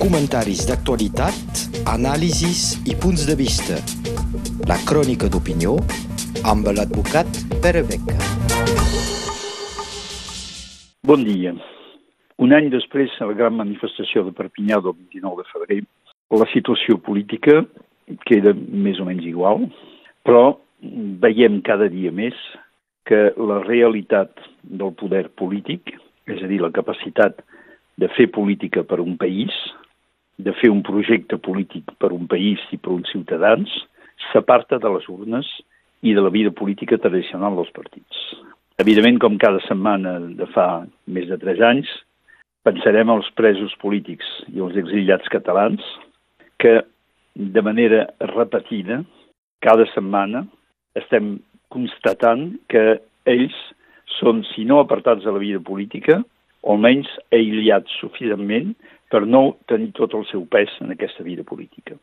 comentaris d'actualitat, anàlisis i punts de vista. La crònica d'opinió amb l'advocat Pere Beca. Bon dia. Un any després de la gran manifestació de Perpinyà del 29 de febrer, la situació política queda més o menys igual, però veiem cada dia més que la realitat del poder polític, és a dir, la capacitat de fer política per un país, de fer un projecte polític per un país i per uns ciutadans, s'aparta de les urnes i de la vida política tradicional dels partits. Evidentment, com cada setmana de fa més de tres anys, pensarem als presos polítics i als exiliats catalans que de manera repetida, cada setmana, estem constatant que ells són, si no apartats de la vida política, o almenys aïllats suficientment per no tenir tot el seu pes en aquesta vida política.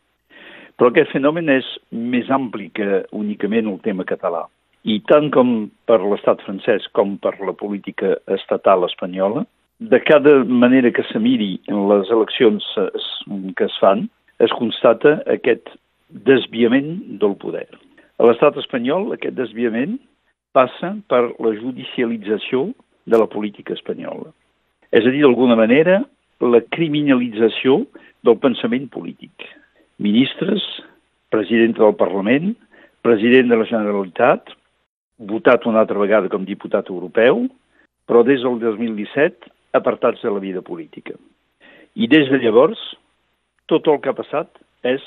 Però aquest fenomen és més ampli que únicament el tema català. I tant com per l'estat francès com per la política estatal espanyola, de cada manera que se miri en les eleccions que es fan, es constata aquest desviament del poder. A l'estat espanyol, aquest desviament passa per la judicialització de la política espanyola. És a dir, d'alguna manera, la criminalització del pensament polític. Ministres, president del Parlament, president de la Generalitat, votat una altra vegada com diputat europeu, però des del 2017 apartats de la vida política. I des de llavors, tot el que ha passat és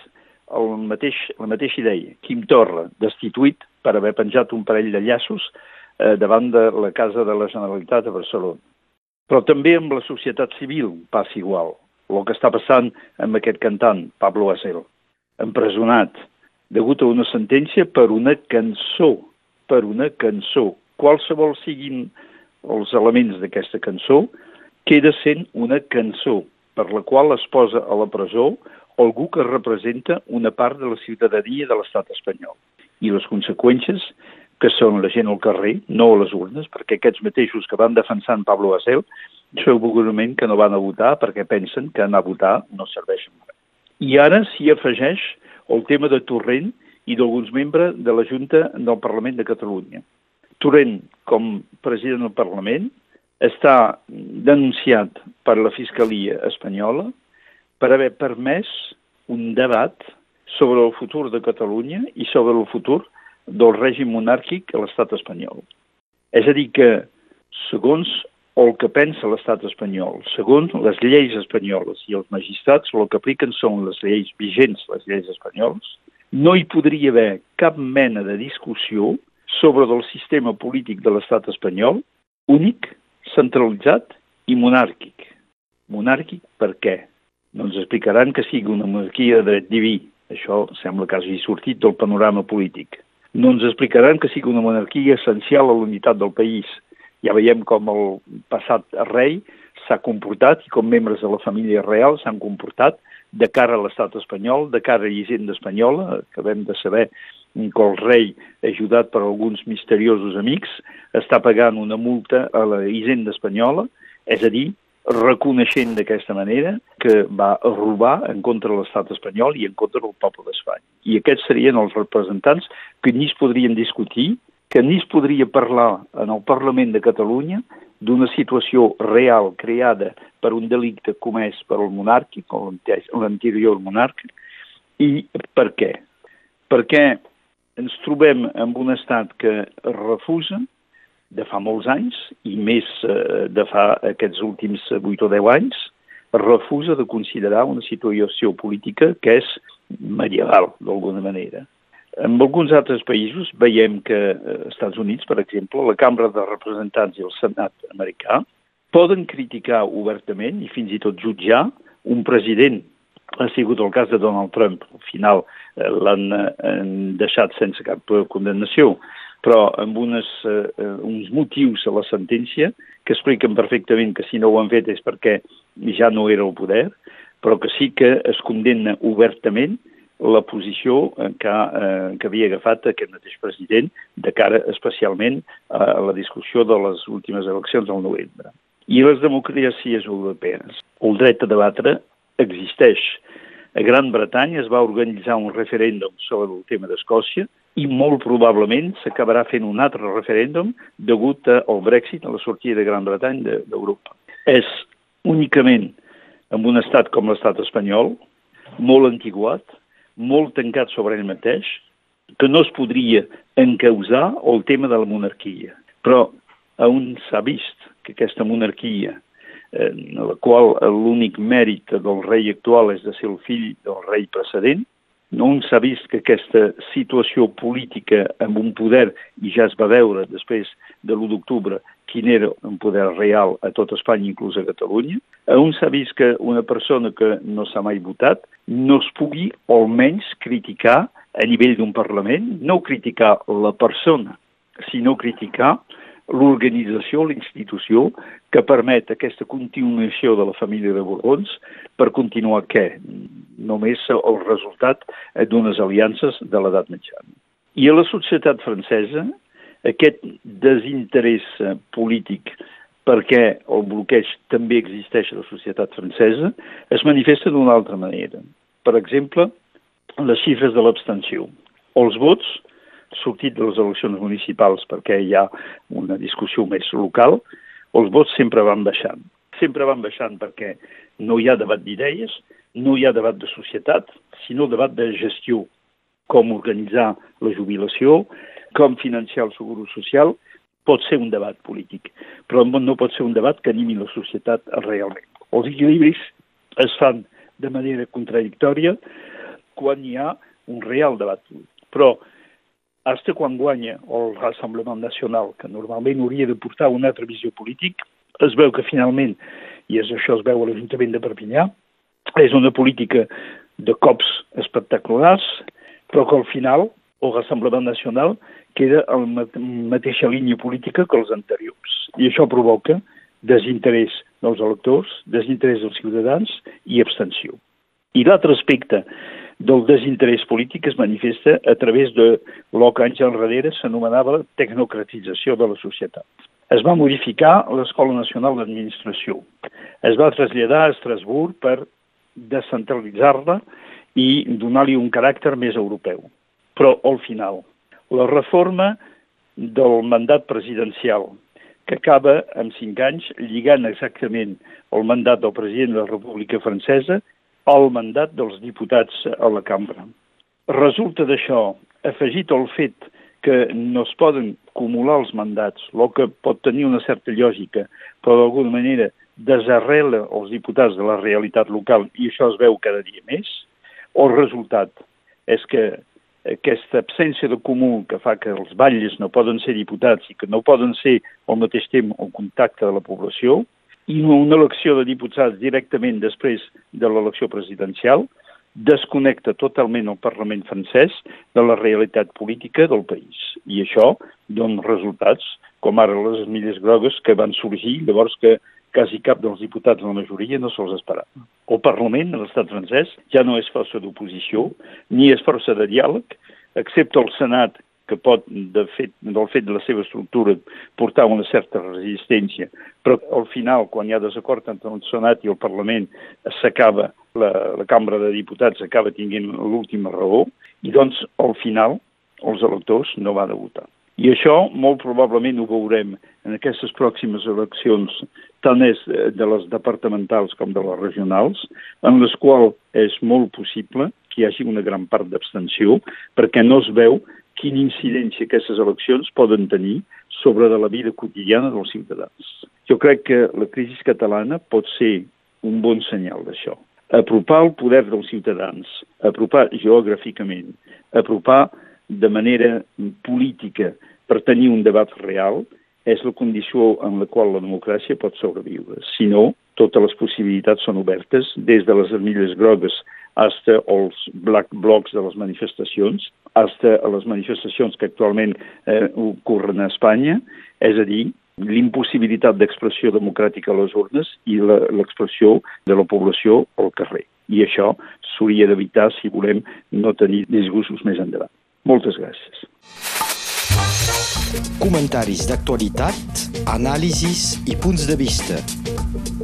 el mateix, la mateixa idea. Quim Torra, destituït per haver penjat un parell de llaços eh, davant de la Casa de la Generalitat a Barcelona. Però també amb la societat civil passa igual. El que està passant amb aquest cantant, Pablo Hasél, empresonat, degut a una sentència per una cançó, per una cançó. Qualsevol siguin els elements d'aquesta cançó, queda sent una cançó per la qual es posa a la presó algú que representa una part de la ciutadania de l'estat espanyol. I les conseqüències, que són la gent al carrer, no a les urnes, perquè aquests mateixos que van defensant Pablo Basel segurament que no van a votar perquè pensen que anar a votar no serveix res. I ara s'hi afegeix el tema de Torrent i d'alguns membres de la Junta del Parlament de Catalunya. Torrent, com president del Parlament, està denunciat per la Fiscalia espanyola per haver permès un debat sobre el futur de Catalunya i sobre el futur del règim monàrquic a l'estat espanyol. És a dir que, segons el que pensa l'estat espanyol, segons les lleis espanyoles i els magistrats, el que apliquen són les lleis vigents, les lleis espanyoles, no hi podria haver cap mena de discussió sobre el sistema polític de l'estat espanyol únic, centralitzat i monàrquic. Monàrquic per què? no ens explicaran que sigui una monarquia de dret diví. Això sembla que hagi sortit del panorama polític. No ens explicaran que sigui una monarquia essencial a l'unitat del país. Ja veiem com el passat rei s'ha comportat i com membres de la família real s'han comportat de cara a l'estat espanyol, de cara a l'Hisenda espanyola. Acabem de saber que el rei, ajudat per alguns misteriosos amics, està pagant una multa a la Hisenda espanyola, és a dir, reconeixent d'aquesta manera que va robar en contra de l'estat espanyol i en contra del poble d'Espanya. I aquests serien els representants que ni es podrien discutir, que ni es podria parlar en el Parlament de Catalunya d'una situació real creada per un delicte comès per el monàrquic o l'anterior monàrquic. I per què? Perquè ens trobem amb un estat que refusa de fa molts anys, i més eh, de fa aquests últims 8 o 10 anys, refusa de considerar una situació política que és medieval, d'alguna manera. En alguns altres països veiem que als eh, Estats Units, per exemple, la Cambra de Representants i el Senat americà poden criticar obertament i fins i tot jutjar un president. Ha sigut el cas de Donald Trump. Al final eh, l'han deixat sense cap condemnació però amb unes, eh, eh, uns motius a la sentència que expliquen perfectament que si no ho han fet és perquè ja no era el poder, però que sí que es condemna obertament la posició que, eh, que havia agafat aquest mateix president de cara especialment a la discussió de les últimes eleccions al novembre. I les democràcies europees, el dret a debatre existeix. A Gran Bretanya es va organitzar un referèndum sobre el tema d'Escòcia i molt probablement s'acabarà fent un altre referèndum degut al Brexit, a la sortida de Gran Bretanya d'Europa. És únicament en un estat com l'estat espanyol, molt antiguat, molt tancat sobre ell mateix, que no es podria encausar el tema de la monarquia. Però on s'ha vist que aquesta monarquia, eh, en la qual l'únic mèrit del rei actual és de ser el fill del rei precedent, no s'ha vist que aquesta situació política amb un poder, i ja es va veure després de l'1 d'octubre quin era un poder real a tot Espanya, inclús a Catalunya, on s'ha vist que una persona que no s'ha mai votat no es pugui almenys criticar a nivell d'un Parlament, no criticar la persona, sinó criticar l'organització, la institució que permet aquesta continuació de la família de Borbons per continuar què? Només el resultat d'unes aliances de l'edat mitjana. I a la societat francesa, aquest desinterès polític perquè el bloqueig també existeix a la societat francesa, es manifesta d'una altra manera. Per exemple, les xifres de l'abstenció. Els vots sortit de les eleccions municipals perquè hi ha una discussió més local, els vots sempre van baixant. Sempre van baixant perquè no hi ha debat d'idees, no hi ha debat de societat, sinó debat de gestió, com organitzar la jubilació, com financiar el seguro social, pot ser un debat polític, però no pot ser un debat que animi la societat realment. Els equilibris es fan de manera contradictòria quan hi ha un real debat polític. Però fins quan guanya el Rassemblement Nacional, que normalment hauria de portar una altra visió polític, es veu que finalment, i és això es veu a l'Ajuntament de Perpinyà, és una política de cops espectaculars, però que al final el Rassemblement Nacional queda en la mateixa línia política que els anteriors. I això provoca desinterès dels electors, desinterès dels ciutadans i abstenció. I l'altre aspecte del desinterès polític es manifesta a través de el que anys enrere s'anomenava tecnocratització de la societat. Es va modificar l'Escola Nacional d'Administració. Es va traslladar a Estrasburg per descentralitzar-la i donar-li un caràcter més europeu. Però, al final, la reforma del mandat presidencial, que acaba amb cinc anys lligant exactament el mandat del president de la República Francesa el mandat dels diputats a la cambra. Resulta d'això, afegit el fet que no es poden acumular els mandats, el que pot tenir una certa lògica, però d'alguna manera desarrela els diputats de la realitat local i això es veu cada dia més, el resultat és que aquesta absència de comú que fa que els batlles no poden ser diputats i que no poden ser al mateix temps en contacte de la població, i una elecció de diputats directament després de l'elecció presidencial desconnecta totalment el Parlament francès de la realitat política del país. I això dona resultats, com ara les milles grogues que van sorgir, llavors que quasi cap dels diputats de la majoria no se'ls esperava. El Parlament, a l'estat francès, ja no és força d'oposició, ni és força de diàleg, excepte el Senat, que pot, de fet, del fet de la seva estructura, portar una certa resistència, però al final, quan hi ha desacord entre el Senat i el Parlament, s'acaba, la, la Cambra de Diputats acaba tinguent l'última raó, i doncs, al final, els electors no van a votar. I això molt probablement ho veurem en aquestes pròximes eleccions, tant és de les departamentals com de les regionals, en les quals és molt possible que hi hagi una gran part d'abstenció, perquè no es veu quina incidència aquestes eleccions poden tenir sobre de la vida quotidiana dels ciutadans. Jo crec que la crisi catalana pot ser un bon senyal d'això. Apropar el poder dels ciutadans, apropar geogràficament, apropar de manera política per tenir un debat real, és la condició en la qual la democràcia pot sobreviure. Si no, totes les possibilitats són obertes, des de les armilles grogues fins als black blocs de les manifestacions, fins a les manifestacions que actualment eh, ocorren a Espanya, és a dir, l'impossibilitat d'expressió democràtica a les urnes i l'expressió de la població al carrer. I això s'hauria d'evitar si volem no tenir disgustos més endavant. Moltes gràcies. Comentaris d'actualitat, anàlisis i punts de vista.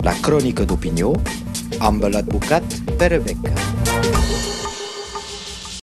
La crònica d'opinió amb l'advocat Pere Beca.